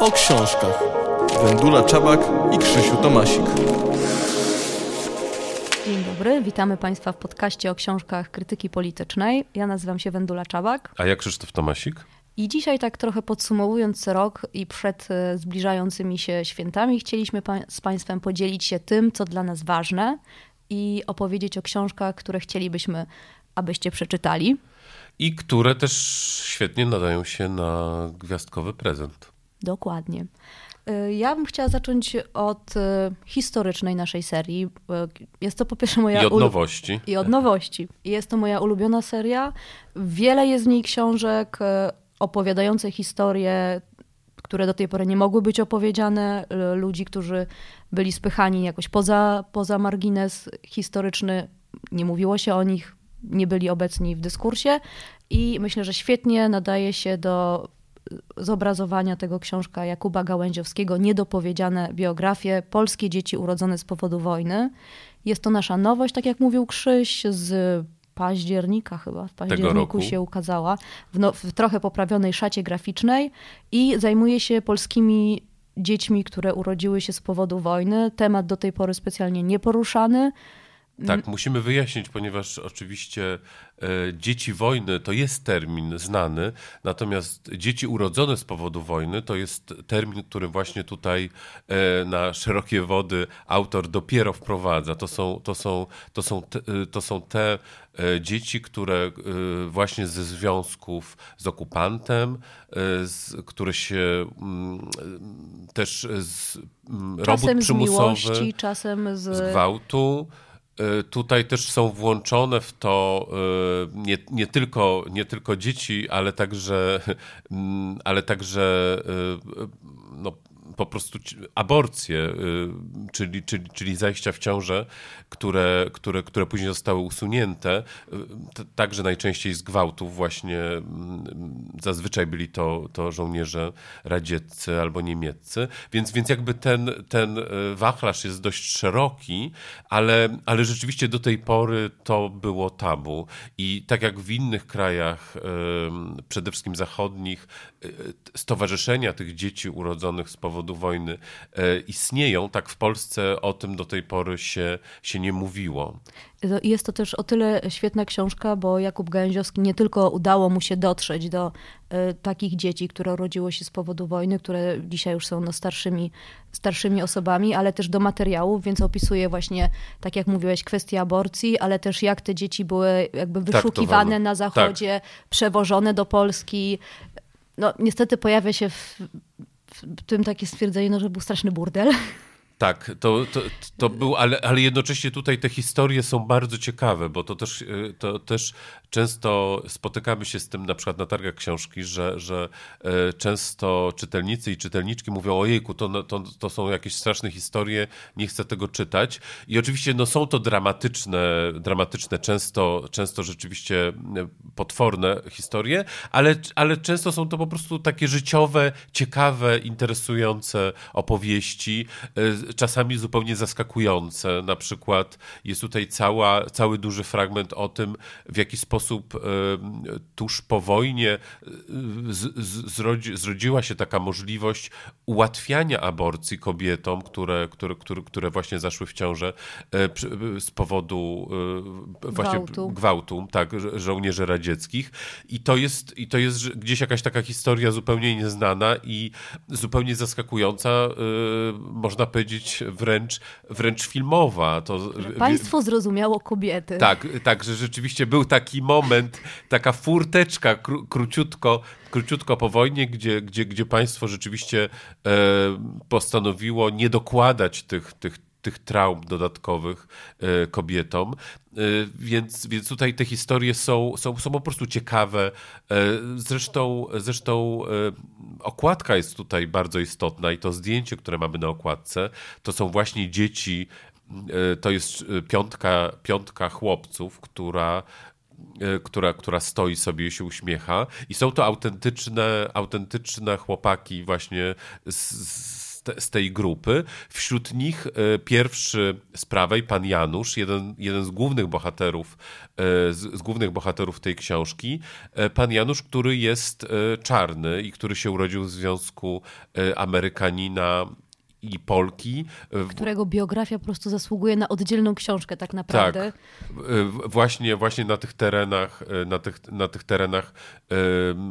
o książkach. Wendula Czabak i Krzysiu Tomasik. Dzień dobry, witamy Państwa w podcaście o książkach krytyki politycznej. Ja nazywam się Wendula Czabak. A ja Krzysztof Tomasik. I dzisiaj tak trochę podsumowując rok i przed e, zbliżającymi się świętami, chcieliśmy pa z Państwem podzielić się tym, co dla nas ważne i opowiedzieć o książkach, które chcielibyśmy, abyście przeczytali. I które też świetnie nadają się na gwiazdkowy prezent. Dokładnie. E, ja bym chciała zacząć od e, historycznej naszej serii. Jest to po pierwsze moja... I od nowości. I od nowości. Jest to moja ulubiona seria. Wiele jest w niej książek opowiadające historie, które do tej pory nie mogły być opowiedziane, ludzi, którzy byli spychani jakoś poza, poza margines historyczny, nie mówiło się o nich, nie byli obecni w dyskursie i myślę, że świetnie nadaje się do zobrazowania tego książka Jakuba Gałęziowskiego, niedopowiedziane biografie, polskie dzieci urodzone z powodu wojny. Jest to nasza nowość, tak jak mówił Krzyś, z października chyba, w październiku się ukazała, w, no, w trochę poprawionej szacie graficznej i zajmuje się polskimi dziećmi, które urodziły się z powodu wojny. Temat do tej pory specjalnie nieporuszany. Tak, musimy wyjaśnić, ponieważ oczywiście e, dzieci wojny to jest termin znany, natomiast dzieci urodzone z powodu wojny to jest termin, który właśnie tutaj e, na szerokie wody autor dopiero wprowadza. To są, to są, to są, te, e, to są te e, dzieci, które e, właśnie ze związków z okupantem, z, które się m, mm, też z m, robót przymusowy, z miłości, czasem z, z gwałtu, tutaj też są włączone w to y, nie, nie, tylko, nie tylko dzieci, ale także, mm, ale także y, no, po prostu aborcje, y, czyli, czyli, czyli zajścia w ciążę, które, które, które później zostały usunięte, y, także najczęściej z gwałtów właśnie, mm, zazwyczaj byli to, to żołnierze radzieccy albo niemieccy, więc, więc jakby ten, ten y, wachlarz jest dość szeroki, ale, ale rzeczywiście do tej pory to było tabu. I tak jak w innych krajach, przede wszystkim zachodnich, stowarzyszenia tych dzieci urodzonych z powodu powodu wojny e, istnieją, tak w Polsce o tym do tej pory się, się nie mówiło. Jest to też o tyle świetna książka, bo Jakub Gałęziowski nie tylko udało mu się dotrzeć do y, takich dzieci, które urodziło się z powodu wojny, które dzisiaj już są no, starszymi, starszymi osobami, ale też do materiałów, więc opisuje właśnie, tak jak mówiłeś, kwestię aborcji, ale też jak te dzieci były jakby tak, wyszukiwane tak, na zachodzie, tak. przewożone do Polski. No, niestety pojawia się w, tym takie stwierdzenie, no, że był straszny burdel. Tak, to, to, to był, ale, ale jednocześnie tutaj te historie są bardzo ciekawe, bo to też, y, to też często spotykamy się z tym na przykład na targach książki, że, że y, często czytelnicy i czytelniczki mówią ojejku, to, to, to są jakieś straszne historie, nie chcę tego czytać. I oczywiście no, są to dramatyczne, dramatyczne często, często rzeczywiście y, potworne historie, ale, ale często są to po prostu takie życiowe, ciekawe, interesujące opowieści czasami zupełnie zaskakujące. Na przykład jest tutaj cała, cały duży fragment o tym, w jaki sposób tuż po wojnie zrodzi, zrodziła się taka możliwość ułatwiania aborcji kobietom, które, które, które, które właśnie zaszły w ciążę e, z powodu e, właśnie gwałtu, gwałtu tak, żołnierzy radzieckich. I to, jest, I to jest gdzieś jakaś taka historia zupełnie nieznana i zupełnie zaskakująca, e, można powiedzieć, powiedzieć wręcz, wręcz filmowa. To, Państwo zrozumiało kobiety. Tak, tak, że rzeczywiście był taki moment, taka furteczka kró, króciutko, króciutko po wojnie, gdzie, gdzie, gdzie państwo rzeczywiście e, postanowiło nie dokładać tych, tych, tych traum dodatkowych e, kobietom. E, więc, więc tutaj te historie są, są, są po prostu ciekawe. E, zresztą, zresztą okładka jest tutaj bardzo istotna i to zdjęcie, które mamy na okładce, to są właśnie dzieci, to jest piątka, piątka chłopców, która która, która stoi sobie i się uśmiecha. I są to autentyczne, autentyczne chłopaki właśnie z, z z, te, z tej grupy. Wśród nich pierwszy z prawej, pan Janusz, jeden, jeden z głównych bohaterów, z, z głównych bohaterów tej książki. Pan Janusz, który jest czarny i który się urodził w związku Amerykanina i Polki. Którego biografia po prostu zasługuje na oddzielną książkę tak naprawdę. Tak. Właśnie, właśnie na tych terenach, na tych, na tych terenach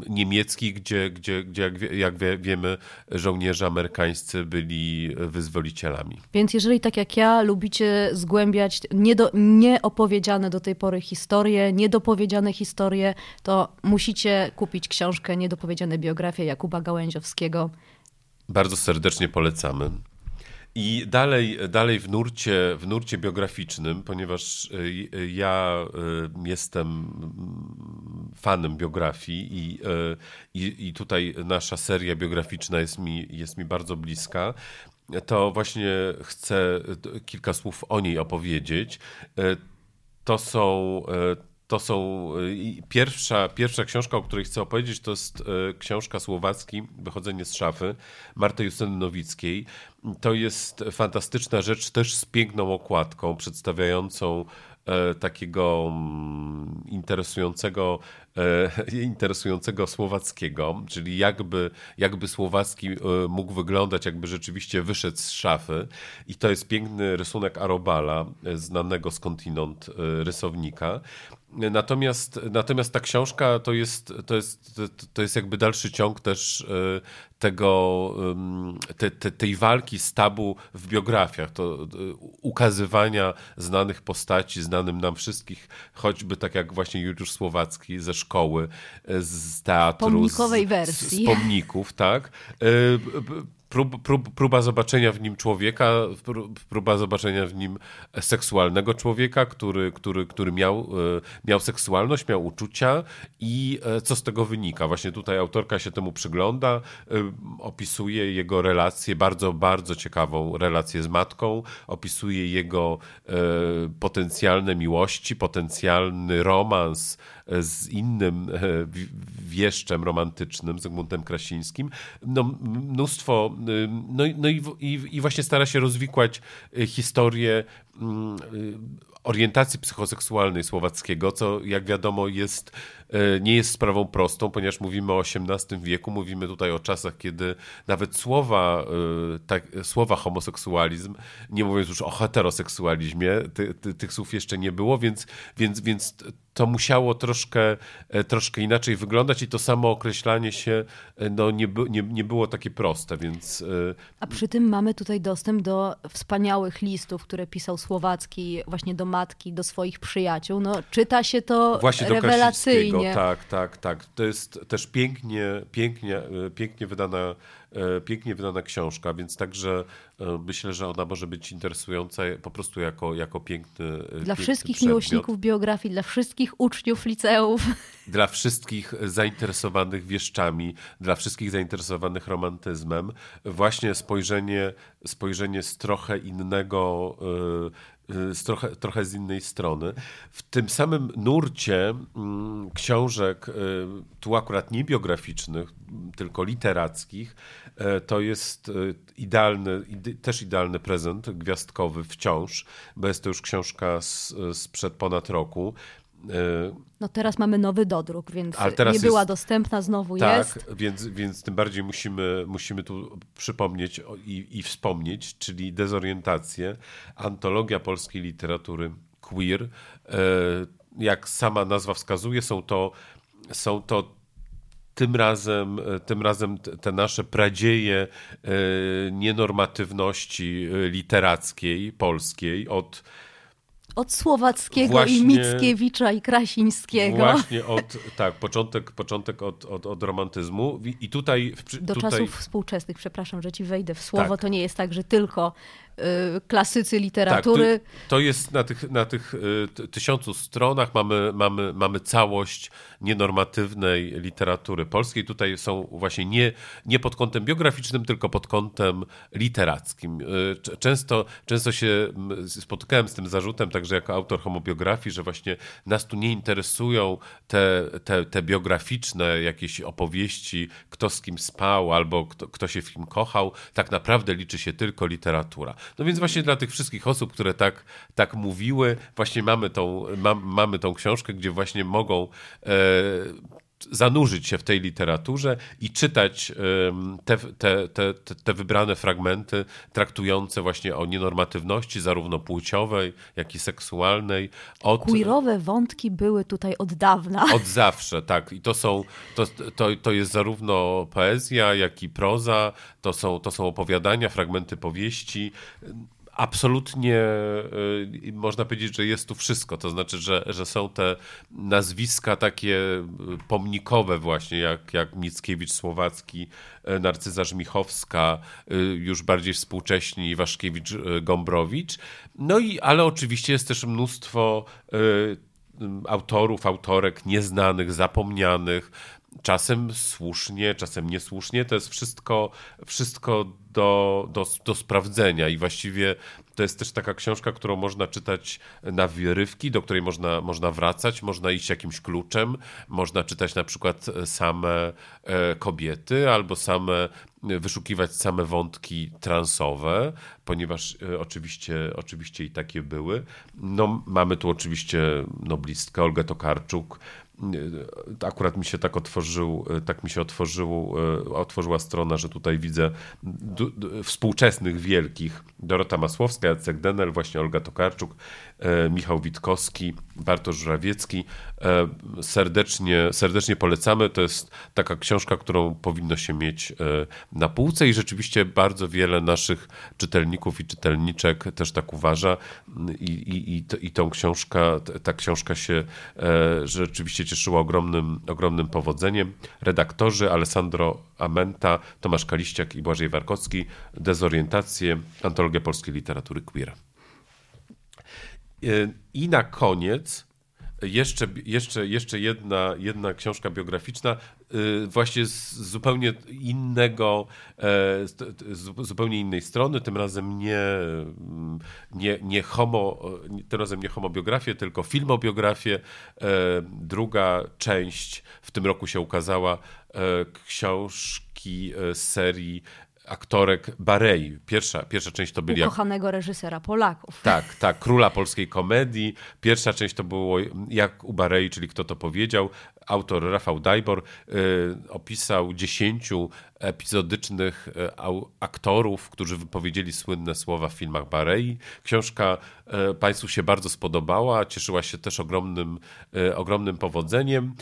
niemieckich, gdzie, gdzie, gdzie jak, jak wiemy, żołnierze amerykańscy byli wyzwolicielami. Więc jeżeli tak jak ja lubicie zgłębiać niedo, nieopowiedziane do tej pory historie, niedopowiedziane historie, to musicie kupić książkę Niedopowiedziane biografie Jakuba Gałęziowskiego. Bardzo serdecznie polecamy. I dalej, dalej w, nurcie, w nurcie biograficznym, ponieważ y, ja y, jestem fanem biografii i, y, i, i tutaj nasza seria biograficzna jest mi, jest mi bardzo bliska, to właśnie chcę kilka słów o niej opowiedzieć. To są to są pierwsza, pierwsza książka, o której chcę opowiedzieć, to jest e, książka słowacki Wychodzenie z szafy Marty Justyny Nowickiej. To jest fantastyczna rzecz, też z piękną okładką, przedstawiającą e, takiego mm, interesującego, interesującego słowackiego, czyli jakby, jakby słowacki mógł wyglądać, jakby rzeczywiście wyszedł z szafy. I to jest piękny rysunek Arobala, znanego skądinąd rysownika. Natomiast, natomiast ta książka to jest, to, jest, to jest jakby dalszy ciąg też e, tego, te, te, tej walki z tabu w biografiach, to e, ukazywania znanych postaci, znanym nam wszystkich, choćby tak jak właśnie Juliusz Słowacki ze szkoły, e, z teatru, Pomnikowej z, wersji. z pomników, tak prób, prób, próba zobaczenia w nim człowieka, próba zobaczenia w nim seksualnego człowieka, który, który, który miał, e, miał seksualność, miał uczucia i e, co z tego wynika. Właśnie tutaj autorka się temu przygląda, e, opisuje jego relację, bardzo, bardzo ciekawą relację z matką, opisuje jego potencjalne miłości, poziomny romans z innym wieszczem romantycznym, Zygmuntem Krasińskim. No, mnóstwo no, no i, i, i, właśnie stara się rozwikłać y, historię orientacji psychoseksualnej Słowackiego, co jak wiadomo jest, e, nie jest sprawą prostą, ponieważ mówimy o XVIII wieku, mówimy tutaj o czasach, kiedy nawet słowa, e, tak, słowa homoseksualizm, nie mówiąc już o heteroseksualizmie, ty, ty, tych słów jeszcze nie było, więc, więc, więc to musiało troszkę, e, troszkę inaczej wyglądać i to samo określanie się no, nie, nie, nie było takie proste, więc... A przy tym mamy tutaj dostęp do wspaniałych listów, które pisał Słowacki właśnie do matki, do swoich przyjaciół. No, czyta się to Właśnie rewelacyjnie. tak, tak, tak. To jest też pięknie, pięknie, e, pięknie wydana pięknie wydana książka, więc także e, myślę, że ona może być interesująca po prostu jako, jako piękny Dla piękny wszystkich przedmiot. miłośników biografii, dla wszystkich uczniów liceów. Dla wszystkich zainteresowanych wieszczami, dla wszystkich zainteresowanych romantyzmem. Właśnie spojrzenie, spojrzenie z trochę innego z trochę, trochę z innej strony. W tym samym nurcie mm, książek, y, tu akurat nie biograficznych, tylko literackich, y, to jest idealny, też idealny prezent gwiazdkowy wciąż, bo jest to już książka z, sprzed ponad roku. No teraz mamy nowy dodruk, więc nie była jest, dostępna, znowu tak, jest. Tak, więc, więc tym bardziej musimy, musimy tu przypomnieć i, i wspomnieć, czyli dezorientację, antologia polskiej literatury queer. E, jak sama nazwa wskazuje, są to, są to tym razem, tym razem te nasze pradzieje e, nienormatywności literackiej polskiej od od Słowackiego właśnie, i Mickiewicza i Krasińskiego. Właśnie od, tak, początek, początek od, od, od romantyzmu i tutaj... Do tutaj... czasów współczesnych, przepraszam, że ci wejdę w słowo, tak. to nie jest tak, że tylko klasycy literatury. Tak, to, to, jest na tych, na tych tysiącu stronach mamy, mamy, mamy całość nienormatywnej literatury polskiej. Tutaj są właśnie nie, nie pod kątem biograficznym, tylko pod kątem literackim. Często, często się spotykałem z tym zarzutem, także jako autor homobiografii, że właśnie nas tu nie interesują te, te, te biograficzne jakieś opowieści, kto z kim spał albo kto, kto się w kim kochał. Tak naprawdę liczy się tylko literatura. No więc właśnie dla tych wszystkich osób, które tak, tak mówiły, właśnie mamy tą, ma, mamy tą książkę, gdzie właśnie mogą e, zanurzyć się w tej literaturze i czytać te, te, te, te wybrane fragmenty traktujące właśnie o nienormatywności, zarówno płciowej, jak i seksualnej. Od, Queerowe wątki były tutaj od dawna. Od zawsze, tak. I to są, to, to, to jest zarówno poezja, jak i proza, to są, to są opowiadania, fragmenty powieści absolutnie y, można powiedzieć, że jest tu wszystko. To znaczy, że, że są te nazwiska takie y, pomnikowe właśnie, jak, jak Mickiewicz Słowacki, y, Narcyza Żmichowska, już bardziej współcześni Waszkiewicz Gombrowicz. No i, ale oczywiście jest też mnóstwo autorów, autorek nieznanych, zapomnianych, czasem słusznie, czasem niesłusznie. To jest wszystko, wszystko do, do, do sprawdzenia i właściwie to jest też taka książka, którą można czytać na wyrywki, do której można, można wracać, można iść jakimś kluczem, można czytać na przykład same e, kobiety albo same wyszukiwać same wątki transowe, ponieważ e, oczywiście, oczywiście i takie były. No, mamy tu oczywiście noblistkę Olgę Tokarczuk, akurat mi się tak otworzył, tak mi się otworzył, e, otworzyła strona, że tutaj widzę współczesnych wielkich. Dorota Masłowska, Jacek Denel, właśnie Olga Tokarczuk, e, Michał Witkowski, Bartosz Żurawiecki. E, serdecznie, serdecznie polecamy. To jest taka książka, którą powinno się mieć na półce i rzeczywiście bardzo wiele naszych czytelników i czytelniczek też tak uważa i, i, i, i tą książkę, ta książka się rzeczywiście cieszyła ogromnym, ogromnym powodzeniem. Redaktorzy Alessandro Amenta, Tomasz Kaliściak i Błażej Warkowski. Dezorientację, antologia polskiej literatury queer. I na koniec jeszcze, jeszcze, jeszcze jedna, jedna książka biograficzna, y, właśnie z zupełnie innego, e, z zupełnie innej strony, tym razem nie, mm, nie, nie homo, tym razem nie homobiografię, tylko filmobiografię. E, druga część w tym roku się ukazała e, książki z serii aktorek Barei. Pierwsza, pierwsza część to byli... Ukochanego jak... reżysera Polaków. Tak, tak, króla polskiej komedii. Pierwsza część to było jak u Barei, czyli kto to powiedział. Autor Rafał Dajbor y, opisał dziesięciu epizodycznych y, aktorów, którzy wypowiedzieli słynne słowa w filmach Barei. Książka y, Państwu się bardzo spodobała, cieszyła się też ogromnym, ogromnym powodzeniem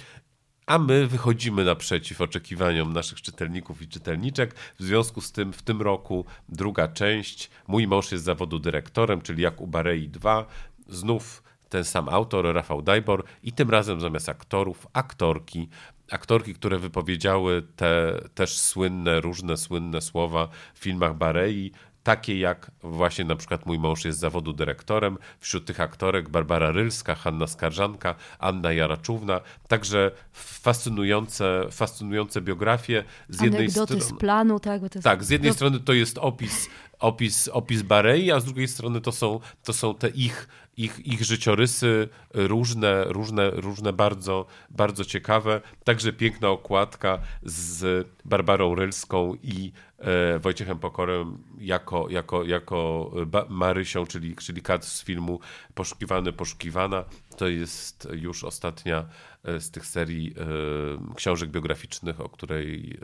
a my wychodzimy naprzeciw oczekiwaniom naszych czytelników i czytelniczek. W związku z tym w tym roku druga część. Mój mąż jest zawodu dyrektorem, czyli jak u Barei 2. Znów ten sam autor, Rafał Dajbor i tym razem zamiast aktorów, aktorki. Aktorki, które wypowiedziały te też słynne, różne słynne słowa w filmach Barei, takie jak właśnie na przykład mój mąż jest zawodu dyrektorem. Wśród tych aktorek Barbara Rylska, Hanna Skarżanka, Anna Jaraczówna. Także fascynujące, fascynujące biografie. Z jednej strony z planu, tak? Jest... Tak, z jednej strony to jest opis, opis, opis Barei, a z drugiej strony to są, to są te ich, ich, ich życiorysy różne, różne, różne bardzo, bardzo ciekawe. Także piękna okładka z Barbarą Rylską i E, Wojciechem Pokorem jako, jako, jako Marysią, czyli, czyli kat z filmu Poszukiwany, Poszukiwana. To jest już ostatnia e, z tych serii e, książek biograficznych, o której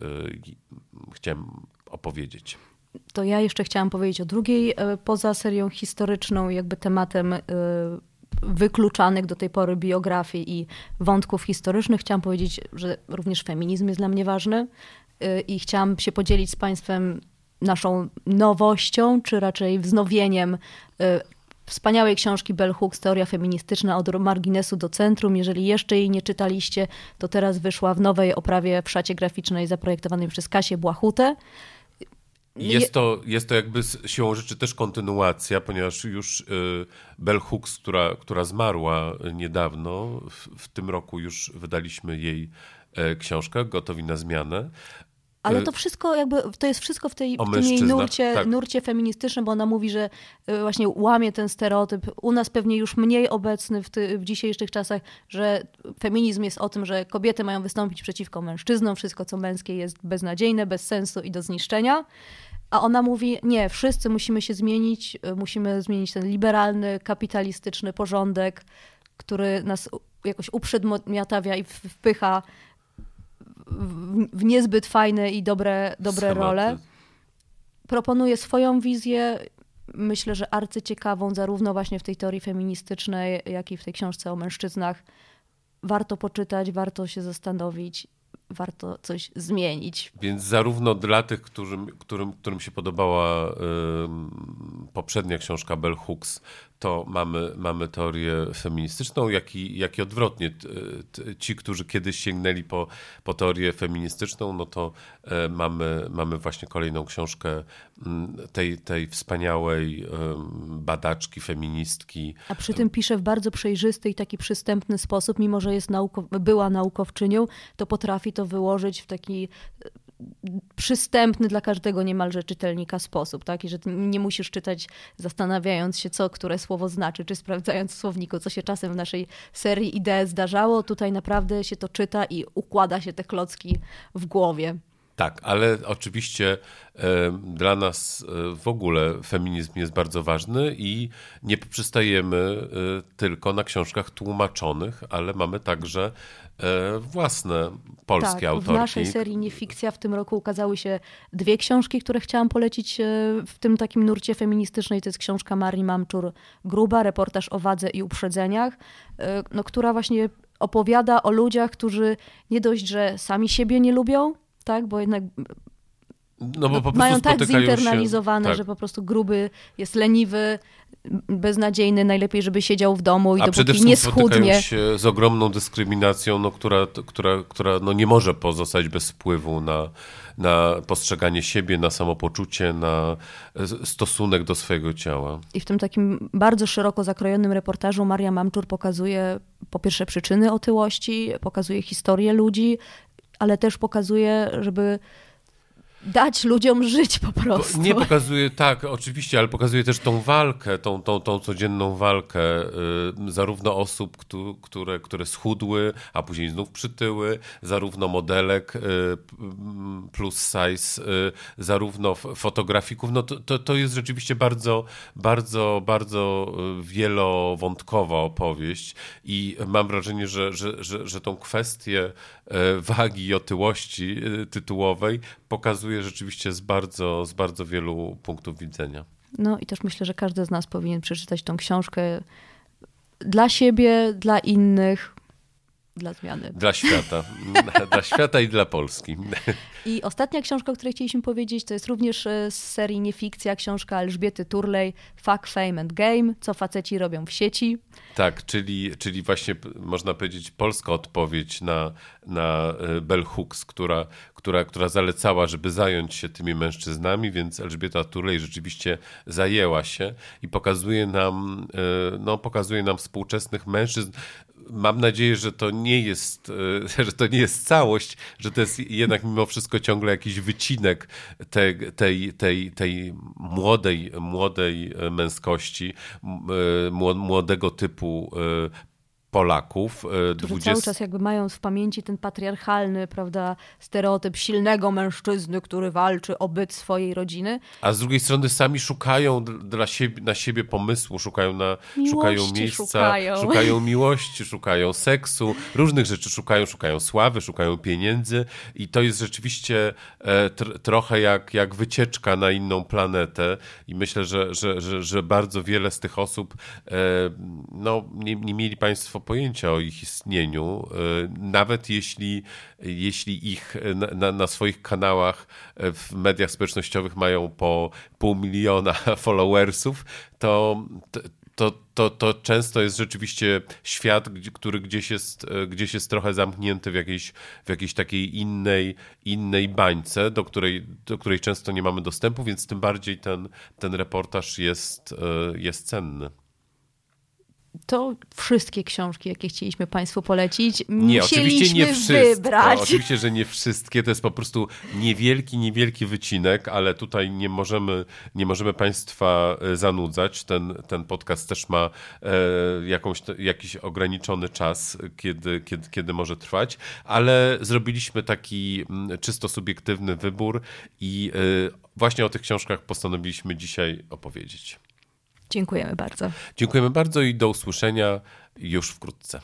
chciałem opowiedzieć. To ja jeszcze chciałam powiedzieć o drugiej, poza serią historyczną, jakby tematem wykluczanych do tej pory biografii i wątków historycznych. Chciałam powiedzieć, że również feminizm jest dla mnie ważny. Y, i chciałam się podzielić z Państwem naszą nowością, czy raczej wznowieniem wspaniałej książki Bell Hooks, Teoria feministyczna od marginesu do centrum. Jeżeli jeszcze jej nie czytaliście, to teraz wyszła w nowej oprawie w szacie graficznej zaprojektowanej przez Kasię Błachutę. Jest to, jest to jakby siłą rzeczy też kontynuacja, ponieważ już y, Bell Hooks, która, która zmarła niedawno, w, w tym roku już wydaliśmy jej e, książkę, Gotowi na zmianę. Ale Y, to wszystko jakby, to jest wszystko w, tej, w tym jej nurcie, tak. nurcie feministycznym, bo ona mówi, że y, właśnie łamie ten stereotyp, u nas pewnie już mniej obecny w, ty, w dzisiejszych czasach, że feminizm jest o tym, że kobiety mają wystąpić przeciwko mężczyznom, wszystko co męskie jest beznadziejne, bez sensu i do zniszczenia. A ona mówi, nie, wszyscy musimy się zmienić, y, musimy zmienić ten liberalny, kapitalistyczny porządek, który nas jakoś uprzedmiotawia i wpycha w, niezbyt fajne i dobre, dobre schematy. role. Proponuje swoją wizję, myślę, że arcyciekawą, zarówno właśnie w tej teorii feministycznej, jak i w tej książce o mężczyznach. Warto poczytać, warto się zastanowić, warto coś zmienić. Więc zarówno dla tych, którym, którym, którym się podobała ym, poprzednia książka Bell Hooks, to mamy, mamy teorię feministyczną, jak i, jak i odwrotnie. Ci, którzy kiedyś sięgnęli po, po teorię feministyczną, no to e, mamy, mamy właśnie kolejną książkę tej, tej wspaniałej badaczki, feministki, A przy tym pisze w bardzo przejrzysty i taki przystępny sposób, mimo że jest nauko- była naukowczynią, to potrafi to wyłożyć w taki przystępny dla każdego niemalże czytelnika sposób, tak? I że nie musisz czytać zastanawiając się, co które słowo znaczy, czy sprawdzając w słowniku, co się czasem w naszej serii idee zdarzało. Tutaj naprawdę się to czyta i układa się te klocki w głowie. Tak, ale oczywiście e, dla nas e, w ogóle feminizm jest bardzo ważny i nie przystajemy e, tylko na książkach tłumaczonych, ale mamy także własne polskie tak, autorki. w naszej serii Nie Fikcja w tym roku ukazały się dwie książki, które chciałam polecić w tym takim nurcie feministycznej. To jest książka Marii Mamczur Gruba, reportaż o wadze i uprzedzeniach, no, która właśnie opowiada o ludziach, którzy nie dość, że sami siebie nie lubią, tak, bo jednak No bo po prostu mają tak zinternalizowane, się, tak. że po prostu gruby jest leniwy, beznadziejny, najlepiej, żeby siedział w domu i A dopóki nie schudnie. się z ogromną dyskryminacją, no, która, która, która no, nie może pozostać bez wpływu na, na postrzeganie siebie, na samopoczucie, na stosunek do swojego ciała. I w tym takim bardzo szeroko zakrojonym reportażu Maria Mamczur pokazuje po pierwsze przyczyny otyłości, pokazuje historię ludzi, ale też pokazuje, żeby dać ludziom żyć po prostu. Nie pokazuje, tak, oczywiście, ale pokazuje też tą walkę, tą, tą, tą codzienną walkę y, zarówno osób, któ- które, które schudły, a później znów przytyły, zarówno modelek y, plus size, y, zarówno fotografików. No to, to, to jest rzeczywiście bardzo, bardzo, bardzo wielowątkowa opowieść i mam wrażenie, że, że, że, że tą kwestię wagi i otyłości tytułowej pokazuje rzeczywiście z bardzo, z bardzo wielu punktów widzenia. No i też myślę, że każdy z nas powinien przeczytać tą książkę dla siebie, dla innych, dla zmiany. Dla świata. dla świata i dla Polski. I ostatnia książka, o której chcieliśmy powiedzieć, to jest również e, z serii Niefikcja, książka Elżbiety Turlej, Fuck, Fame and Game, co faceci robią w sieci. Tak, czyli, czyli właśnie można powiedzieć polska odpowiedź na, na e, Bell Hooks, która, która, która zalecała, żeby zająć się tymi mężczyznami, więc Elżbieta Turlej rzeczywiście zajęła się i pokazuje nam, e, no, pokazuje nam współczesnych mężczyzn. Mam nadzieję, że to nie jest, e, że to nie jest całość, że to jest jednak mimo wszystko ciągle jakiś wycinek tej, tej, tej, tej młodej, młodej męskości, e, mło- młodego typu Polaków. e, którzy 20 cały czas jakby mają w pamięci ten patriarchalny, prawda, stereotyp silnego mężczyzny, który walczy o byt swojej rodziny. A z drugiej strony sami szukają dla siebie, na siebie pomysłu, szukają, na, Miłości szukają miejsca, szukają. szukają miłości, szukają seksu, różnych rzeczy szukają, szukają sławy, szukają pieniędzy i to jest rzeczywiście e, tr, trochę jak, jak wycieczka na inną planetę i myślę, że, że, że, że bardzo wiele z tych osób, e, no nie, nie mieli Państwo pojęcia o ich istnieniu, e, nawet jeśli, jeśli ich na, na, na swoich kanałach e, w mediach społecznościowych mają po pół miliona followersów, to, to to, to, to często jest rzeczywiście świat, który gdzieś jest, e, gdzieś jest trochę zamknięty w jakiejś, w jakiejś takiej innej, innej bańce, do której, do której często nie mamy dostępu, więc tym bardziej ten, ten reportaż jest, e, jest cenny to wszystkie książki, jakie chcieliśmy Państwu polecić. Nie, oczywiście nie wszystkie. Wybrać. Oczywiście, że nie wszystkie. To jest po prostu niewielki, niewielki wycinek, ale tutaj nie możemy, nie możemy Państwa e, zanudzać. Ten, ten podcast też ma e, jakąś, jakiś ograniczony czas, kiedy, kiedy, kiedy może trwać, ale zrobiliśmy taki czysto subiektywny wybór i e, właśnie o tych książkach postanowiliśmy dzisiaj opowiedzieć. Dziękujemy bardzo. Dziękujemy bardzo i do usłyszenia już wkrótce.